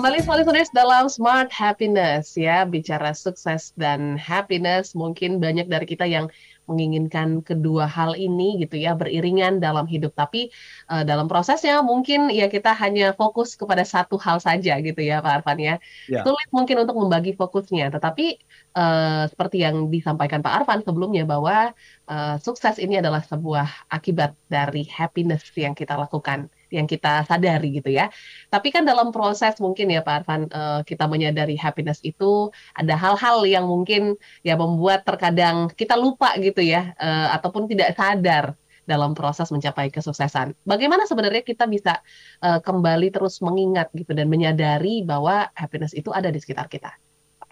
Kembali semua listeners dalam Smart Happiness ya, bicara sukses dan happiness, mungkin banyak dari kita yang menginginkan kedua hal ini gitu ya beriringan dalam hidup tapi uh, dalam prosesnya mungkin ya kita hanya fokus kepada satu hal saja gitu ya Pak Arfan ya. ya. Sulit mungkin untuk membagi fokusnya tetapi uh, seperti yang disampaikan Pak Arfan sebelumnya bahwa uh, sukses ini adalah sebuah akibat dari happiness yang kita lakukan yang kita sadari gitu ya. Tapi kan dalam proses mungkin ya Pak Arfan uh, kita menyadari happiness itu ada hal-hal yang mungkin ya membuat terkadang kita lupa gitu ya uh, ataupun tidak sadar dalam proses mencapai kesuksesan. Bagaimana sebenarnya kita bisa uh, kembali terus mengingat gitu dan menyadari bahwa happiness itu ada di sekitar kita.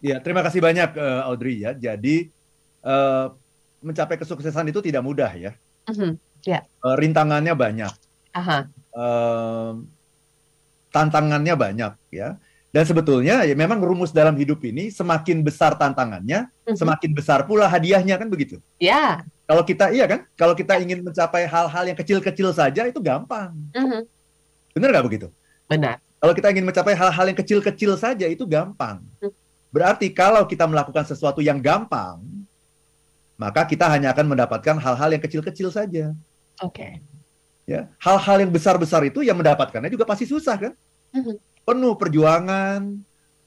Ya, terima kasih banyak uh, Audrey ya. Jadi uh, mencapai kesuksesan itu tidak mudah ya. Uh -huh. yeah. uh, rintangannya banyak. Aha tantangannya banyak ya. Dan sebetulnya ya memang rumus dalam hidup ini semakin besar tantangannya, mm-hmm. semakin besar pula hadiahnya kan begitu. Ya. Yeah. Kalau kita iya kan, kalau kita yeah. ingin mencapai hal-hal yang kecil-kecil saja itu gampang. Mm-hmm. Benar nggak begitu? Benar. Kalau kita ingin mencapai hal-hal yang kecil-kecil saja itu gampang. Mm. Berarti kalau kita melakukan sesuatu yang gampang, maka kita hanya akan mendapatkan hal-hal yang kecil-kecil saja. Oke. Okay ya hal-hal yang besar-besar itu yang mendapatkannya juga pasti susah kan mm-hmm. penuh perjuangan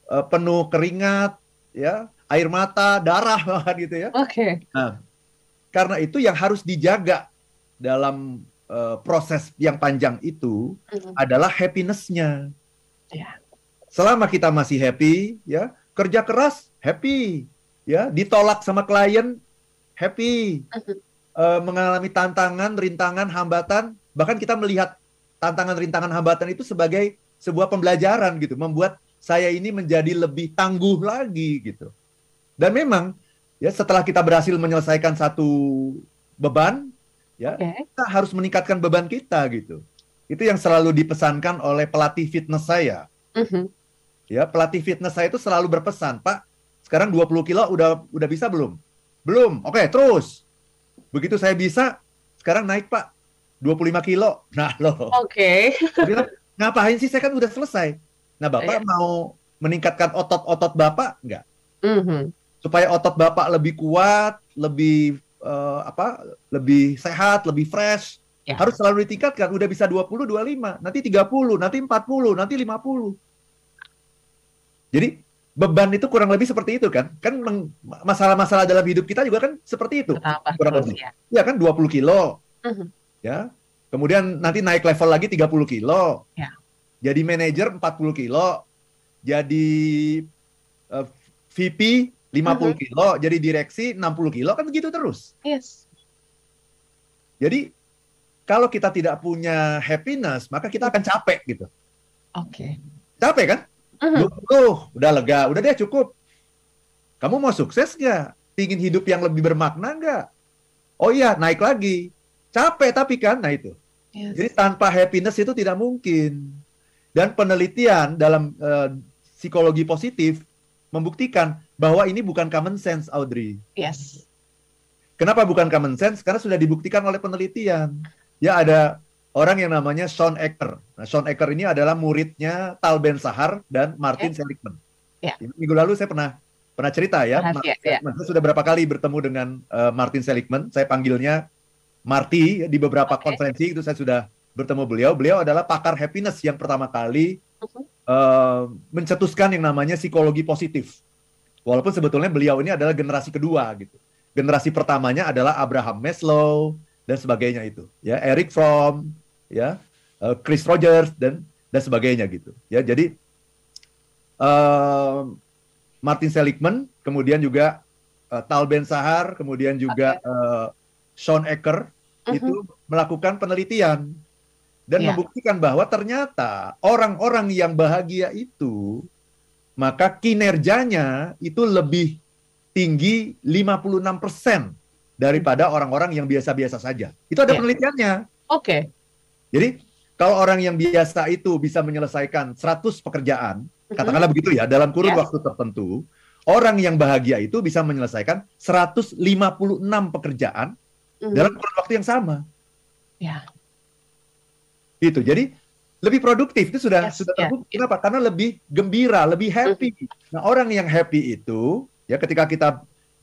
uh, penuh keringat ya air mata darah gitu ya oke okay. nah karena itu yang harus dijaga dalam uh, proses yang panjang itu mm-hmm. adalah happinessnya yeah. selama kita masih happy ya kerja keras happy ya ditolak sama klien happy mm-hmm. uh, mengalami tantangan rintangan hambatan Bahkan kita melihat tantangan rintangan hambatan itu sebagai sebuah pembelajaran gitu, membuat saya ini menjadi lebih tangguh lagi gitu. Dan memang ya setelah kita berhasil menyelesaikan satu beban, ya okay. kita harus meningkatkan beban kita gitu. Itu yang selalu dipesankan oleh pelatih fitness saya. Uh -huh. Ya, pelatih fitness saya itu selalu berpesan, Pak, sekarang 20 kilo udah udah bisa belum? Belum. Oke, okay, terus. Begitu saya bisa, sekarang naik, Pak. 25 kilo. Nah, loh. Oke. Okay. ngapain sih? Saya kan udah selesai. Nah, Bapak yeah. mau meningkatkan otot-otot Bapak nggak? Mm -hmm. Supaya otot Bapak lebih kuat, lebih uh, apa? Lebih sehat, lebih fresh. Yeah. Harus selalu ditingkatkan. Udah bisa 20, 25, nanti 30, nanti 40, nanti 50. Jadi beban itu kurang lebih seperti itu kan? Kan masalah-masalah dalam hidup kita juga kan seperti itu. Betapa kurang lebih. Ya. ya kan 20 kilo. Mm -hmm ya. Kemudian nanti naik level lagi 30 kilo. Ya. Jadi manajer 40 kilo. Jadi uh, VP 50 uh -huh. kilo, jadi direksi 60 kilo kan begitu terus. Yes. Jadi kalau kita tidak punya happiness, maka kita akan capek gitu. Oke. Okay. Capek kan? Uh -huh. udah lega, udah deh cukup. Kamu mau sukses nggak? Pingin hidup yang lebih bermakna nggak? Oh iya, naik lagi. Capek tapi kan, nah itu. Yes. Jadi tanpa happiness itu tidak mungkin. Dan penelitian dalam uh, psikologi positif membuktikan bahwa ini bukan common sense, Audrey. Yes. Kenapa bukan common sense? Karena sudah dibuktikan oleh penelitian. Ya ada orang yang namanya Sean Ecker. Nah, Sean Ecker ini adalah muridnya Tal Ben Sahar dan Martin yeah. Seligman. Yeah. Minggu lalu saya pernah pernah cerita ya. Pernah, ya, ya. Saya sudah berapa kali bertemu dengan uh, Martin Seligman. Saya panggilnya Marty di beberapa okay. konferensi itu saya sudah bertemu beliau. Beliau adalah pakar happiness yang pertama kali uh-huh. uh, mencetuskan yang namanya psikologi positif. Walaupun sebetulnya beliau ini adalah generasi kedua gitu. Generasi pertamanya adalah Abraham Maslow dan sebagainya itu. Ya, Eric Fromm, ya, uh, Chris Rogers dan dan sebagainya gitu. Ya, jadi uh, Martin Seligman, kemudian juga uh, Tal Ben Sahar, kemudian juga okay. uh, Sean Ecker uh-huh. itu melakukan penelitian dan yeah. membuktikan bahwa ternyata orang-orang yang bahagia itu maka kinerjanya itu lebih tinggi 56% daripada orang-orang yang biasa-biasa saja. Itu ada yeah. penelitiannya. Oke. Okay. Jadi kalau orang yang biasa itu bisa menyelesaikan 100 pekerjaan, uh-huh. katakanlah begitu ya, dalam kurun yes. waktu tertentu, orang yang bahagia itu bisa menyelesaikan 156 pekerjaan mm. dalam kurun waktu yang sama. Ya. Itu. Jadi lebih produktif itu sudah Yes, sudah ya, terbukti. Kenapa? Karena lebih gembira, lebih happy. Nah, orang yang happy itu ya ketika kita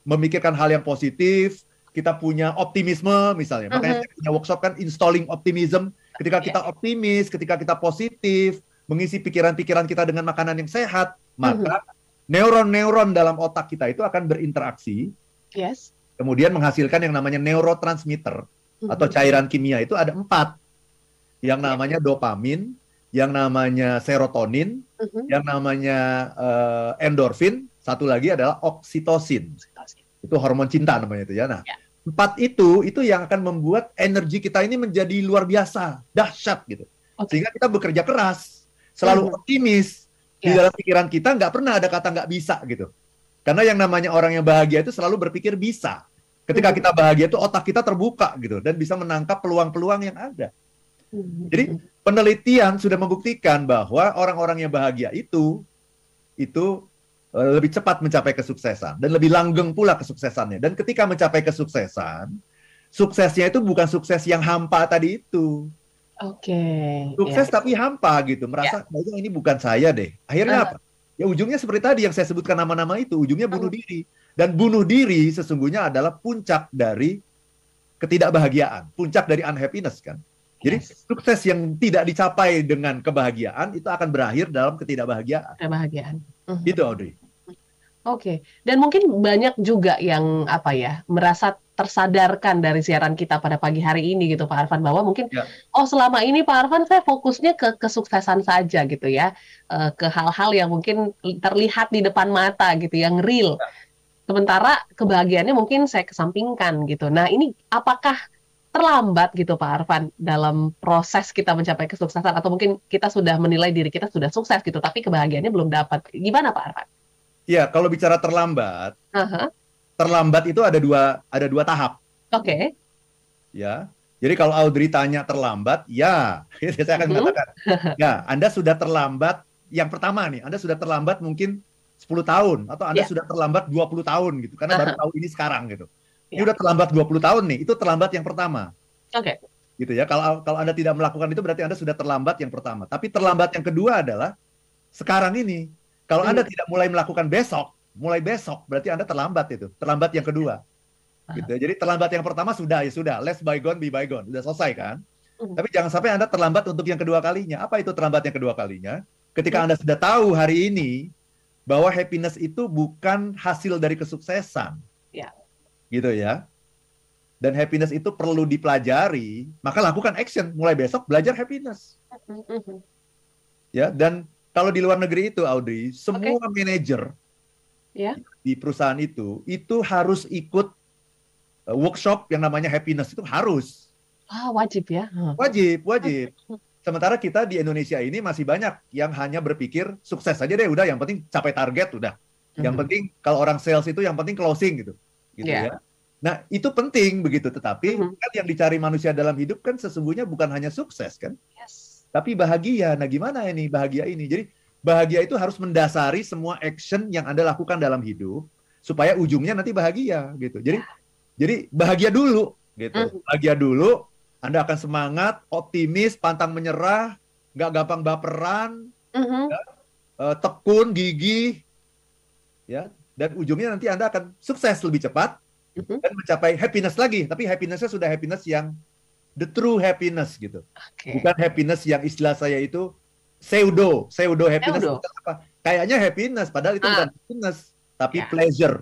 memikirkan hal yang positif, kita punya optimisme misalnya. Makanya Mhm. saya punya workshop kan installing optimism. Ketika kita optimis, ketika kita positif, mengisi pikiran-pikiran kita dengan makanan yang sehat, maka neuron-neuron dalam otak kita itu akan berinteraksi, Yes. Kemudian menghasilkan yang namanya neurotransmitter atau Mhm. cairan kimia itu ada empat, yang Ya. namanya dopamin, yang namanya serotonin, Mhm. yang namanya eh, endorfin, satu lagi adalah oksitosin. Itu hormon cinta namanya itu ya. Nah, Ya. empat itu itu yang akan membuat energi kita ini menjadi luar biasa, dahsyat gitu. Oke. Sehingga kita bekerja keras, selalu Mhm. optimis. Di Yes. dalam pikiran kita nggak pernah ada kata nggak bisa gitu. Karena yang namanya orang yang bahagia itu selalu berpikir bisa. Ketika kita bahagia itu otak kita terbuka gitu dan bisa menangkap peluang-peluang yang ada. Jadi penelitian sudah membuktikan bahwa orang-orang yang bahagia itu itu eh, lebih cepat mencapai kesuksesan dan lebih langgeng pula kesuksesannya. Dan ketika mencapai kesuksesan, suksesnya itu bukan sukses yang hampa tadi itu. Oke. Sukses ya. tapi hampa gitu, merasa kayaknya ini bukan saya deh. Akhirnya Ah. apa? Ya ujungnya seperti tadi yang saya sebutkan nama-nama itu, ujungnya bunuh Ah. diri. Dan bunuh diri sesungguhnya adalah puncak dari ketidakbahagiaan, puncak dari unhappiness kan. Jadi Yes. sukses yang tidak dicapai dengan kebahagiaan itu akan berakhir dalam ketidakbahagiaan. kebahagiaan. Mhm. Gitu Audrey. Oke, dan mungkin banyak juga yang apa ya merasa tersadarkan dari siaran kita pada pagi hari ini gitu Pak Arfan bahwa mungkin Ya. oh selama ini Pak Arfan saya fokusnya ke kesuksesan saja gitu ya Eh, ke hal-hal yang mungkin terlihat di depan mata gitu yang real. Sementara kebahagiaannya mungkin saya kesampingkan gitu. Nah ini apakah terlambat gitu Pak Arfan dalam proses kita mencapai kesuksesan atau mungkin kita sudah menilai diri kita sudah sukses gitu tapi kebahagiaannya belum dapat. Gimana Pak Arfan? Ya, kalau bicara terlambat, Aha, terlambat itu ada dua ada dua tahap Oke. ya. Jadi kalau Audrey tanya terlambat, ya, saya akan Mhm. mengatakan, ya, Anda sudah terlambat. Yang pertama nih, Anda sudah terlambat mungkin 10 tahun atau Anda Ya. sudah terlambat 20 tahun gitu. Karena baru tahu ini sekarang gitu. Ini Ya. udah terlambat 20 tahun nih, itu terlambat yang pertama. Oke. Gitu ya. Kalau kalau Anda tidak melakukan itu berarti Anda sudah terlambat yang pertama. Tapi terlambat yang kedua adalah sekarang ini. Kalau Anda Hmm. tidak mulai melakukan besok, mulai besok berarti Anda terlambat itu. Terlambat yang kedua. Ah. Gitu. ya. Jadi terlambat yang pertama sudah ya sudah, let's bygone be bygone, sudah selesai kan? Hmm. Tapi jangan sampai Anda terlambat untuk yang kedua kalinya. Apa itu terlambat yang kedua kalinya? Ketika Hmm. Anda sudah tahu hari ini bahwa happiness itu bukan hasil dari kesuksesan. Ya. Gitu ya. Dan happiness itu perlu dipelajari, maka lakukan action. Mulai besok belajar happiness. Mhm. Ya, dan kalau di luar negeri itu Audrey, semua manajer Ya. di perusahaan itu itu harus ikut uh, workshop yang namanya happiness itu harus. Wah, wajib ya. Wajib, wajib. Sementara kita di Indonesia ini masih banyak yang hanya berpikir sukses aja deh udah, yang penting capai target udah. Yang Mhm. penting kalau orang sales itu yang penting closing gitu. Gitu Iya. ya. Nah, itu penting begitu, tetapi Mhm. kan yang dicari manusia dalam hidup kan sesungguhnya bukan hanya sukses kan, Yes. tapi bahagia. Nah, gimana ini bahagia ini? Jadi bahagia itu harus mendasari semua action yang Anda lakukan dalam hidup supaya ujungnya nanti bahagia gitu. Jadi jadi bahagia dulu gitu. Mhm. Bahagia dulu, Anda akan semangat, optimis, pantang menyerah, nggak gampang baperan, Mhm. eh, tekun, gigih, ya. Dan ujungnya nanti Anda akan sukses lebih cepat Mhm. dan mencapai happiness lagi. Tapi happinessnya sudah happiness yang the true happiness gitu. Oke. Bukan happiness yang istilah saya itu pseudo, pseudo happiness. Pseudo. apa? Kayaknya happiness, padahal itu Ah. bukan happiness, tapi Ya. pleasure.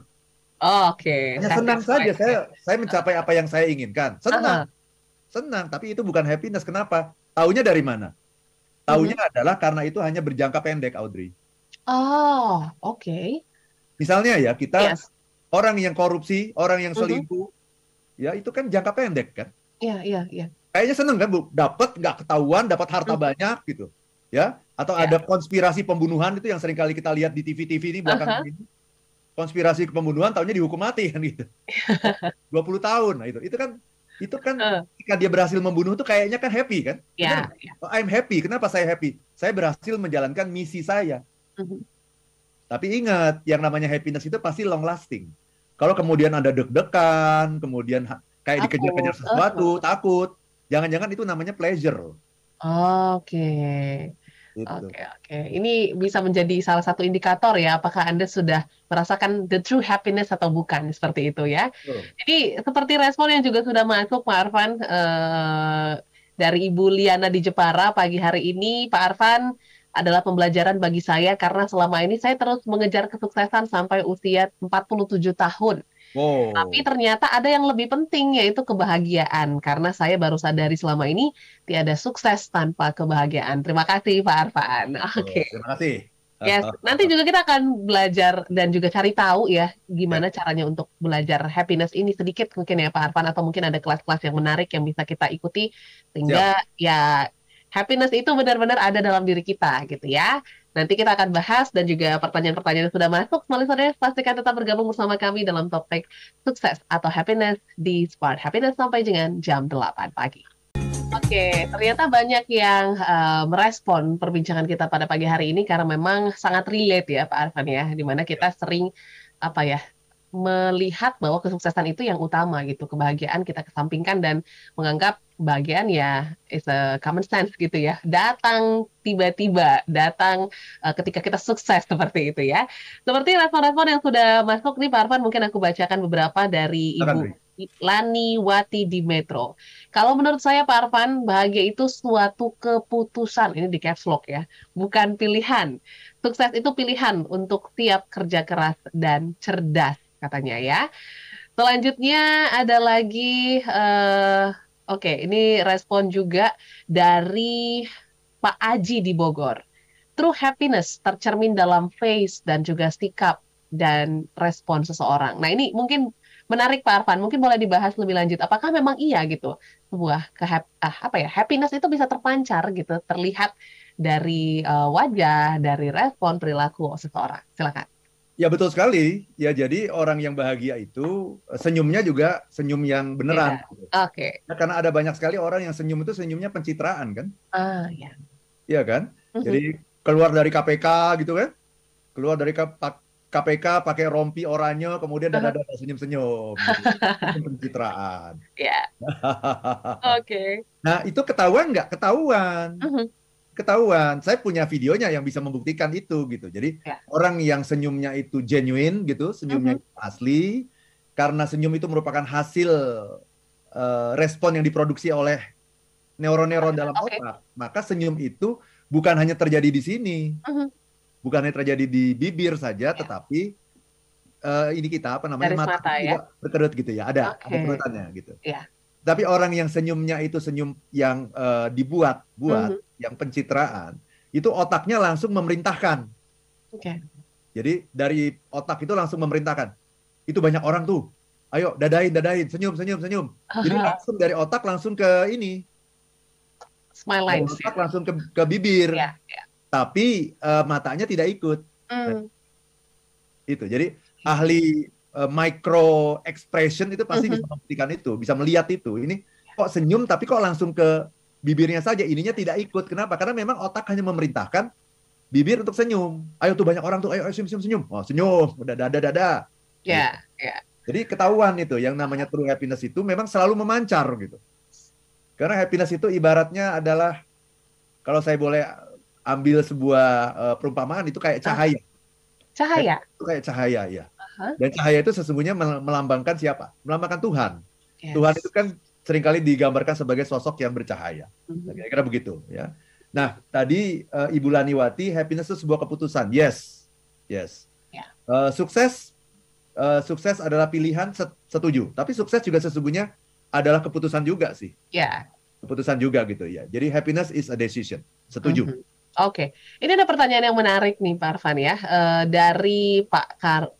Oh, Oke. Hanya senang saja saya saya mencapai apa yang saya inginkan. Senang, Aha. Senang, tapi itu bukan happiness. Kenapa? Taunya dari mana? Taunya Mhm. adalah karena itu hanya berjangka pendek, Audrey. Oh, oke. Misalnya ya, kita Yes. orang yang korupsi, orang yang Mhm. selingkuh, ya itu kan jangka pendek kan. Iya, iya, iya. Kayaknya seneng kan, Bu? Dapat nggak ketahuan, dapat harta Mhm. banyak gitu. Ya, atau Ya. ada konspirasi pembunuhan itu yang sering kali kita lihat di TV-TV ini belakangan ini. Konspirasi pembunuhan tahunya dihukum mati kan gitu. 20 tahun. Nah itu. Itu kan itu kan Eh, ketika dia berhasil membunuh tuh kayaknya kan happy kan? ya, Benar? ya. Oh, I'm happy. Kenapa saya happy? Saya berhasil menjalankan misi saya. Mhm. Tapi ingat, yang namanya happiness itu pasti long lasting. Kalau kemudian ada deg-degan, kemudian kayak dikejar-kejar sesuatu, takut, jangan-jangan itu namanya pleasure. Oke. Gitu. Oke, oke. Ini bisa menjadi salah satu indikator ya, apakah Anda sudah merasakan the true happiness atau bukan, seperti itu ya. Betul. Jadi seperti respon yang juga sudah masuk Pak Arfan eh, dari Ibu Liana di Jepara pagi hari ini, Pak Arfan adalah pembelajaran bagi saya karena selama ini saya terus mengejar kesuksesan sampai usia 47 tahun. Wow. Tapi ternyata ada yang lebih penting yaitu kebahagiaan karena saya baru sadari selama ini tiada sukses tanpa kebahagiaan. Terima kasih Pak Arfan. Oke. Terima kasih. Yes, nanti juga kita akan belajar dan juga cari tahu ya gimana caranya untuk belajar happiness ini sedikit mungkin ya Pak Arfan atau mungkin ada kelas-kelas yang menarik yang bisa kita ikuti sehingga ya happiness itu benar-benar ada dalam diri kita gitu ya. Nanti kita akan bahas dan juga pertanyaan-pertanyaan yang sudah masuk. Semua listeners pastikan tetap bergabung bersama kami dalam topik sukses atau happiness di Smart Happiness sampai dengan jam 8 pagi. Oke, ternyata banyak yang uh, merespon perbincangan kita pada pagi hari ini karena memang sangat relate ya Pak Arfan ya, di mana kita sering apa ya melihat bahwa kesuksesan itu yang utama gitu, kebahagiaan kita kesampingkan dan menganggap kebahagiaan ya is a common sense gitu ya, datang tiba-tiba, datang uh, ketika kita sukses seperti itu ya. Seperti respon-respon yang sudah masuk nih Pak Arfan, mungkin aku bacakan beberapa dari Ibu Lani Wati di Metro. Kalau menurut saya Pak Arfan, bahagia itu suatu keputusan. Ini di caps lock ya, bukan pilihan. Sukses itu pilihan untuk tiap kerja keras dan cerdas katanya ya. Selanjutnya ada lagi, uh, oke okay, ini respon juga dari Pak Aji di Bogor. True happiness tercermin dalam face dan juga sikap dan respon seseorang. Nah ini mungkin menarik Pak Arfan. Mungkin boleh dibahas lebih lanjut. Apakah memang iya gitu sebuah ke ah, apa ya happiness itu bisa terpancar gitu, terlihat dari uh, wajah, dari respon perilaku seseorang. Silakan. Ya betul sekali. Ya jadi orang yang bahagia itu senyumnya juga senyum yang beneran. Ya. Oke. Okay. Ya, karena ada banyak sekali orang yang senyum itu senyumnya pencitraan kan? Ah ya. Iya kan? -huh. Jadi keluar dari KPK gitu kan? Keluar dari KPK pakai rompi oranye kemudian dada dada senyum-senyum gitu. pencitraan. Ya. Oke. Nah itu ketahuan nggak? Ketahuan. -huh. Ketahuan. Saya punya videonya yang bisa membuktikan itu gitu. Jadi ya. orang yang senyumnya itu genuine gitu, senyumnya uh -huh. itu asli karena senyum itu merupakan hasil uh, respon yang diproduksi oleh neuron-neuron dalam okay. otak. Maka senyum itu bukan hanya terjadi di sini. Uh -huh bukan hanya terjadi di bibir saja, ya. tetapi uh, ini kita apa namanya mata, mata ya? berkerut gitu ya, ada okay. ada kerutannya gitu. Ya. Tapi orang yang senyumnya itu senyum yang uh, dibuat, buat, mm -hmm. yang pencitraan, itu otaknya langsung memerintahkan. Oke. Okay. Jadi dari otak itu langsung memerintahkan. Itu banyak orang tuh. Ayo dadain, dadain, senyum, senyum, senyum. Jadi langsung dari otak langsung ke ini. Smile lines. Otak ya. langsung ke, ke bibir. Ya, ya tapi uh, matanya tidak ikut. Mm. Itu. Jadi ahli uh, micro expression itu pasti mm-hmm. bisa membuktikan itu, bisa melihat itu. Ini kok senyum tapi kok langsung ke bibirnya saja, ininya tidak ikut. Kenapa? Karena memang otak hanya memerintahkan bibir untuk senyum. Ayo tuh banyak orang tuh, ayo, ayo senyum senyum senyum. Oh, senyum, udah dada dada. Ya, yeah, ya. Yeah. Jadi ketahuan itu yang namanya true happiness itu memang selalu memancar gitu. Karena happiness itu ibaratnya adalah kalau saya boleh ambil sebuah uh, perumpamaan itu kayak cahaya. Cahaya. Itu kayak cahaya ya. Dan cahaya itu sesungguhnya melambangkan siapa? Melambangkan Tuhan. Yes. Tuhan itu kan sering kali digambarkan sebagai sosok yang bercahaya. Uh-huh. kira-kira begitu ya. Nah, tadi uh, Ibu Laniwati, happiness itu sebuah keputusan. Yes. Yes. Yeah. Ya. Uh, sukses uh, sukses adalah pilihan setuju. Tapi sukses juga sesungguhnya adalah keputusan juga sih. Ya. Yeah. Keputusan juga gitu ya. Jadi happiness is a decision. Setuju. Uh-huh. Oke, ini ada pertanyaan yang menarik nih Pak Arfan ya uh, dari Pak Kar,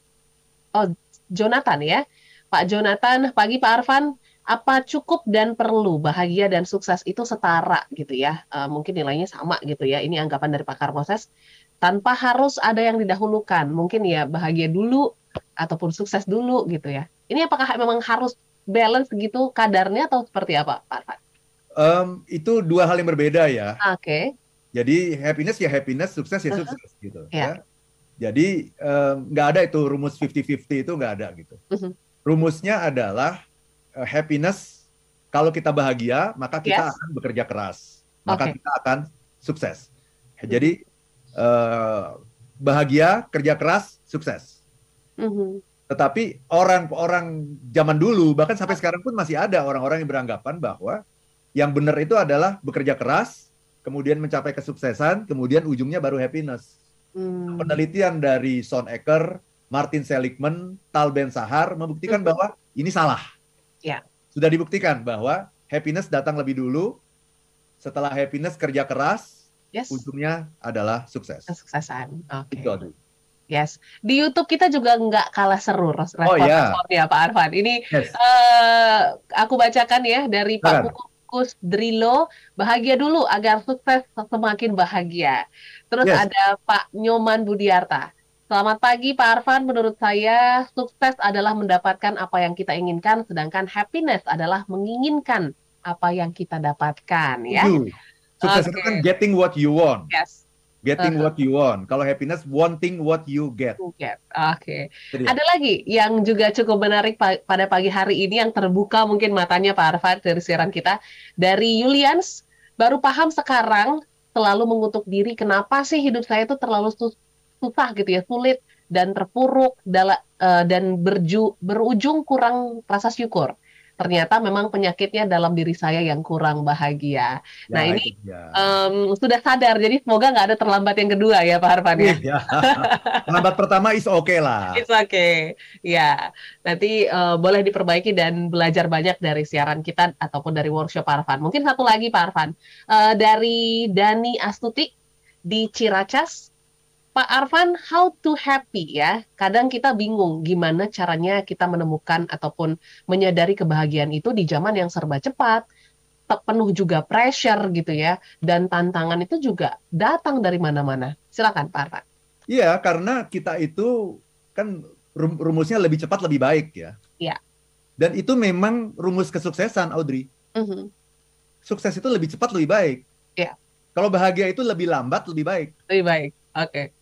oh Jonathan ya, Pak Jonathan pagi Pak Arfan, apa cukup dan perlu bahagia dan sukses itu setara gitu ya? Uh, mungkin nilainya sama gitu ya. Ini anggapan dari Pak Karmoses tanpa harus ada yang didahulukan. Mungkin ya bahagia dulu ataupun sukses dulu gitu ya. Ini apakah memang harus balance gitu kadarnya atau seperti apa Pak Arfan? Um, itu dua hal yang berbeda ya. Oke. Okay jadi happiness ya happiness, sukses ya sukses uh -huh. gitu yeah. ya. Jadi nggak um, ada itu rumus 50-50 itu nggak ada gitu. Uh -huh. Rumusnya adalah uh, happiness kalau kita bahagia maka kita yes. akan bekerja keras. maka okay. kita akan sukses. Jadi uh, bahagia, kerja keras, sukses. Mm-hmm. Tetapi orang-orang zaman dulu, bahkan sampai sekarang pun masih ada orang-orang yang beranggapan bahwa yang benar itu adalah bekerja keras, kemudian mencapai kesuksesan, kemudian ujungnya baru happiness. Hmm. Penelitian dari Son Ecker, Martin Seligman, Tal Ben Sahar membuktikan hmm. bahwa ini salah. Ya. Sudah dibuktikan bahwa happiness datang lebih dulu, setelah happiness kerja keras, yes. ujungnya adalah sukses. Kesuksesan. Oke. Okay. Yes, di YouTube kita juga nggak kalah seru respon oh, yeah. responnya Pak Arfan. Ini yes. uh, aku bacakan ya dari Pak Bukus Drilo, bahagia dulu agar sukses semakin bahagia. Terus yes. ada Pak Nyoman Budiarta. Selamat pagi Pak Arfan, menurut saya sukses adalah mendapatkan apa yang kita inginkan, sedangkan happiness adalah menginginkan apa yang kita dapatkan ya. Sukses okay. itu kan getting what you want. Yes Getting uh -huh. what you want. Kalau happiness, wanting what you get. get. Oke. Okay. Ada lagi yang juga cukup menarik pada pagi hari ini yang terbuka mungkin matanya Pak Arfan dari siaran kita. Dari Julians, baru paham sekarang selalu mengutuk diri kenapa sih hidup saya itu terlalu susah gitu ya, sulit dan terpuruk uh, dan berju, berujung kurang rasa syukur ternyata memang penyakitnya dalam diri saya yang kurang bahagia. Ya, nah ini ya. um, sudah sadar, jadi semoga nggak ada terlambat yang kedua ya Pak Harfan ya. ya. terlambat pertama is oke okay lah. It's okay, ya. Nanti uh, boleh diperbaiki dan belajar banyak dari siaran kita ataupun dari workshop Pak Harfan. Mungkin satu lagi Pak Harfan, uh, dari Dani Astuti di Ciracas Pak Arfan, how to happy ya? Kadang kita bingung gimana caranya kita menemukan ataupun menyadari kebahagiaan itu di zaman yang serba cepat, penuh juga pressure gitu ya, dan tantangan itu juga datang dari mana-mana. Silakan Pak Arfan. Iya, karena kita itu kan rumusnya lebih cepat lebih baik ya. Iya. Dan itu memang rumus kesuksesan, Audrey. Mm -hmm. Sukses itu lebih cepat lebih baik. Iya. Kalau bahagia itu lebih lambat lebih baik. Lebih baik. Oke. Okay.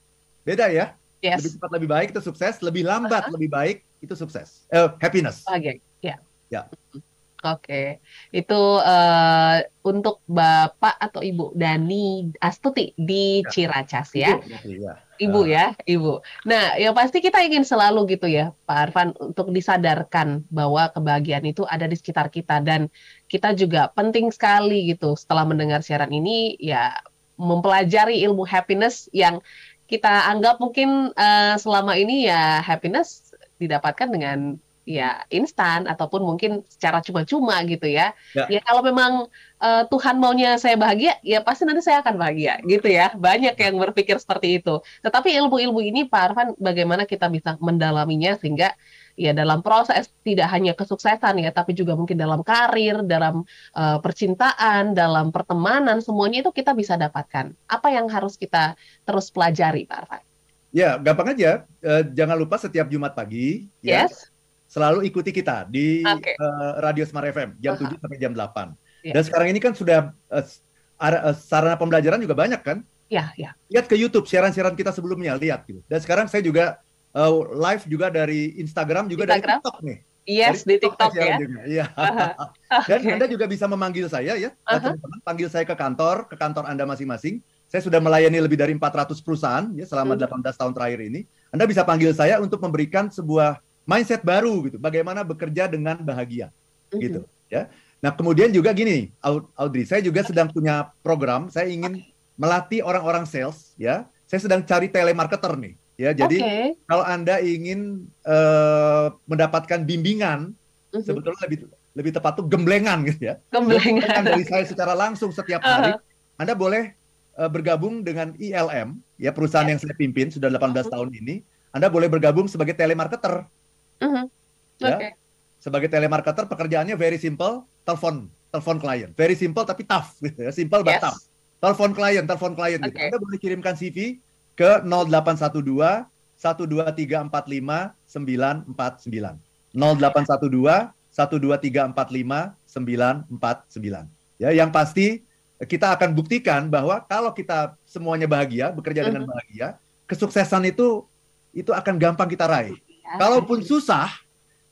Beda ya? Yes. Lebih cepat lebih baik itu sukses, lebih lambat uh -huh. lebih baik itu sukses. Eh, happiness. Bahagia. Ya. Ya. Oke, okay. itu uh, untuk Bapak atau Ibu Dani Astuti di ya. Ciracas ya. Ibu, ya. Ibu uh. ya, Ibu. Nah, yang pasti kita ingin selalu gitu ya, Pak Arfan, untuk disadarkan bahwa kebahagiaan itu ada di sekitar kita dan kita juga penting sekali gitu setelah mendengar siaran ini ya mempelajari ilmu happiness yang kita anggap mungkin uh, selama ini ya happiness didapatkan dengan ya instan ataupun mungkin secara cuma-cuma gitu ya. ya. Ya kalau memang uh, Tuhan maunya saya bahagia, ya pasti nanti saya akan bahagia gitu ya. Banyak yang berpikir seperti itu. Tetapi ilmu-ilmu ini Pak Arfan bagaimana kita bisa mendalaminya sehingga ya dalam proses tidak hanya kesuksesan ya, tapi juga mungkin dalam karir, dalam uh, percintaan, dalam pertemanan, semuanya itu kita bisa dapatkan. Apa yang harus kita terus pelajari, Pak Arfan? Ya, gampang aja. Uh, jangan lupa setiap Jumat pagi, ya, yes. ya, selalu ikuti kita di okay. uh, Radio Smart FM jam uh -huh. 7 sampai jam 8. Ya. Dan sekarang ini kan sudah uh, sarana pembelajaran juga banyak kan? Ya, ya. Lihat ke YouTube siaran-siaran kita sebelumnya, lihat gitu. Dan sekarang saya juga uh, live juga dari Instagram juga Instagram? dari TikTok nih. Yes, dari di TikTok, ya. Iya. Uh-huh. Dan okay. Anda juga bisa memanggil saya ya, uh-huh. teman-teman, panggil saya ke kantor, ke kantor Anda masing-masing. Saya sudah melayani lebih dari 400 perusahaan ya selama hmm. 18 tahun terakhir ini. Anda bisa panggil saya untuk memberikan sebuah mindset baru gitu, bagaimana bekerja dengan bahagia. Hmm. Gitu, ya. Nah, kemudian juga gini, Audrey, saya juga sedang punya program, saya ingin melatih orang-orang sales ya. Saya sedang cari telemarketer nih Ya, jadi okay. kalau Anda ingin uh, mendapatkan bimbingan, uh-huh. sebetulnya lebih lebih tepat tuh gemblengan gitu ya. Gemblengan dari saya secara langsung setiap hari. Uh-huh. Anda boleh uh, bergabung dengan ILM, ya perusahaan yes. yang saya pimpin sudah 18 uh-huh. tahun ini. Anda boleh bergabung sebagai telemarketer. Uh-huh. Ya. Okay. Sebagai telemarketer pekerjaannya very simple, telepon telepon klien. Very simple tapi tough gitu ya. Simple yes. but tough. Telepon klien, telepon klien okay. gitu. Anda boleh kirimkan CV ke 0812 12345 949. 0812 12345 949. Ya, yang pasti kita akan buktikan bahwa kalau kita semuanya bahagia, bekerja dengan mhm. bahagia, kesuksesan itu itu akan gampang kita raih. Ya. Kalaupun susah,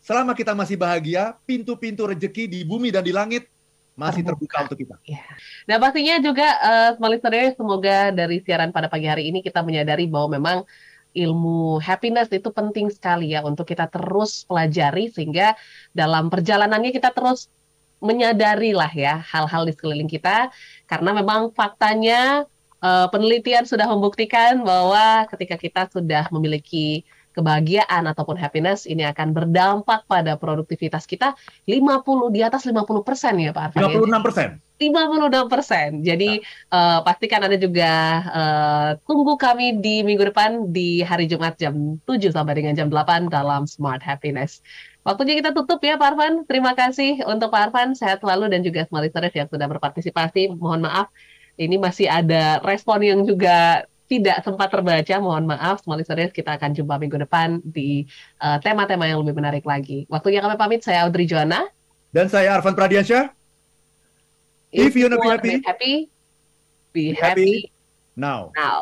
selama kita masih bahagia, pintu-pintu rezeki di bumi dan di langit masih terbuka, terbuka untuk kita. Ya. Nah pastinya juga uh, small listener, semoga dari siaran pada pagi hari ini kita menyadari bahwa memang ilmu happiness itu penting sekali ya untuk kita terus pelajari sehingga dalam perjalanannya kita terus menyadari lah ya hal-hal di sekeliling kita karena memang faktanya uh, penelitian sudah membuktikan bahwa ketika kita sudah memiliki kebahagiaan ataupun happiness ini akan berdampak pada produktivitas kita 50 di atas 50 persen ya Pak Arfan. 56 persen. 56 persen. Jadi nah. uh, pastikan Anda juga uh, tunggu kami di minggu depan di hari Jumat jam 7 sampai dengan jam 8 dalam Smart Happiness. Waktunya kita tutup ya Pak Arfan. Terima kasih untuk Pak Arfan. Sehat selalu dan juga semua listeners yang sudah berpartisipasi. Mohon maaf ini masih ada respon yang juga tidak sempat terbaca, mohon maaf. Small listeners, kita akan jumpa minggu depan di eh, tema-tema uh, yang lebih menarik lagi. Waktunya kami pamit, saya Audrey Joanna. Dan saya Arvan Pradiansyah. If, If you want to be happy, be, be happy, happy now. now.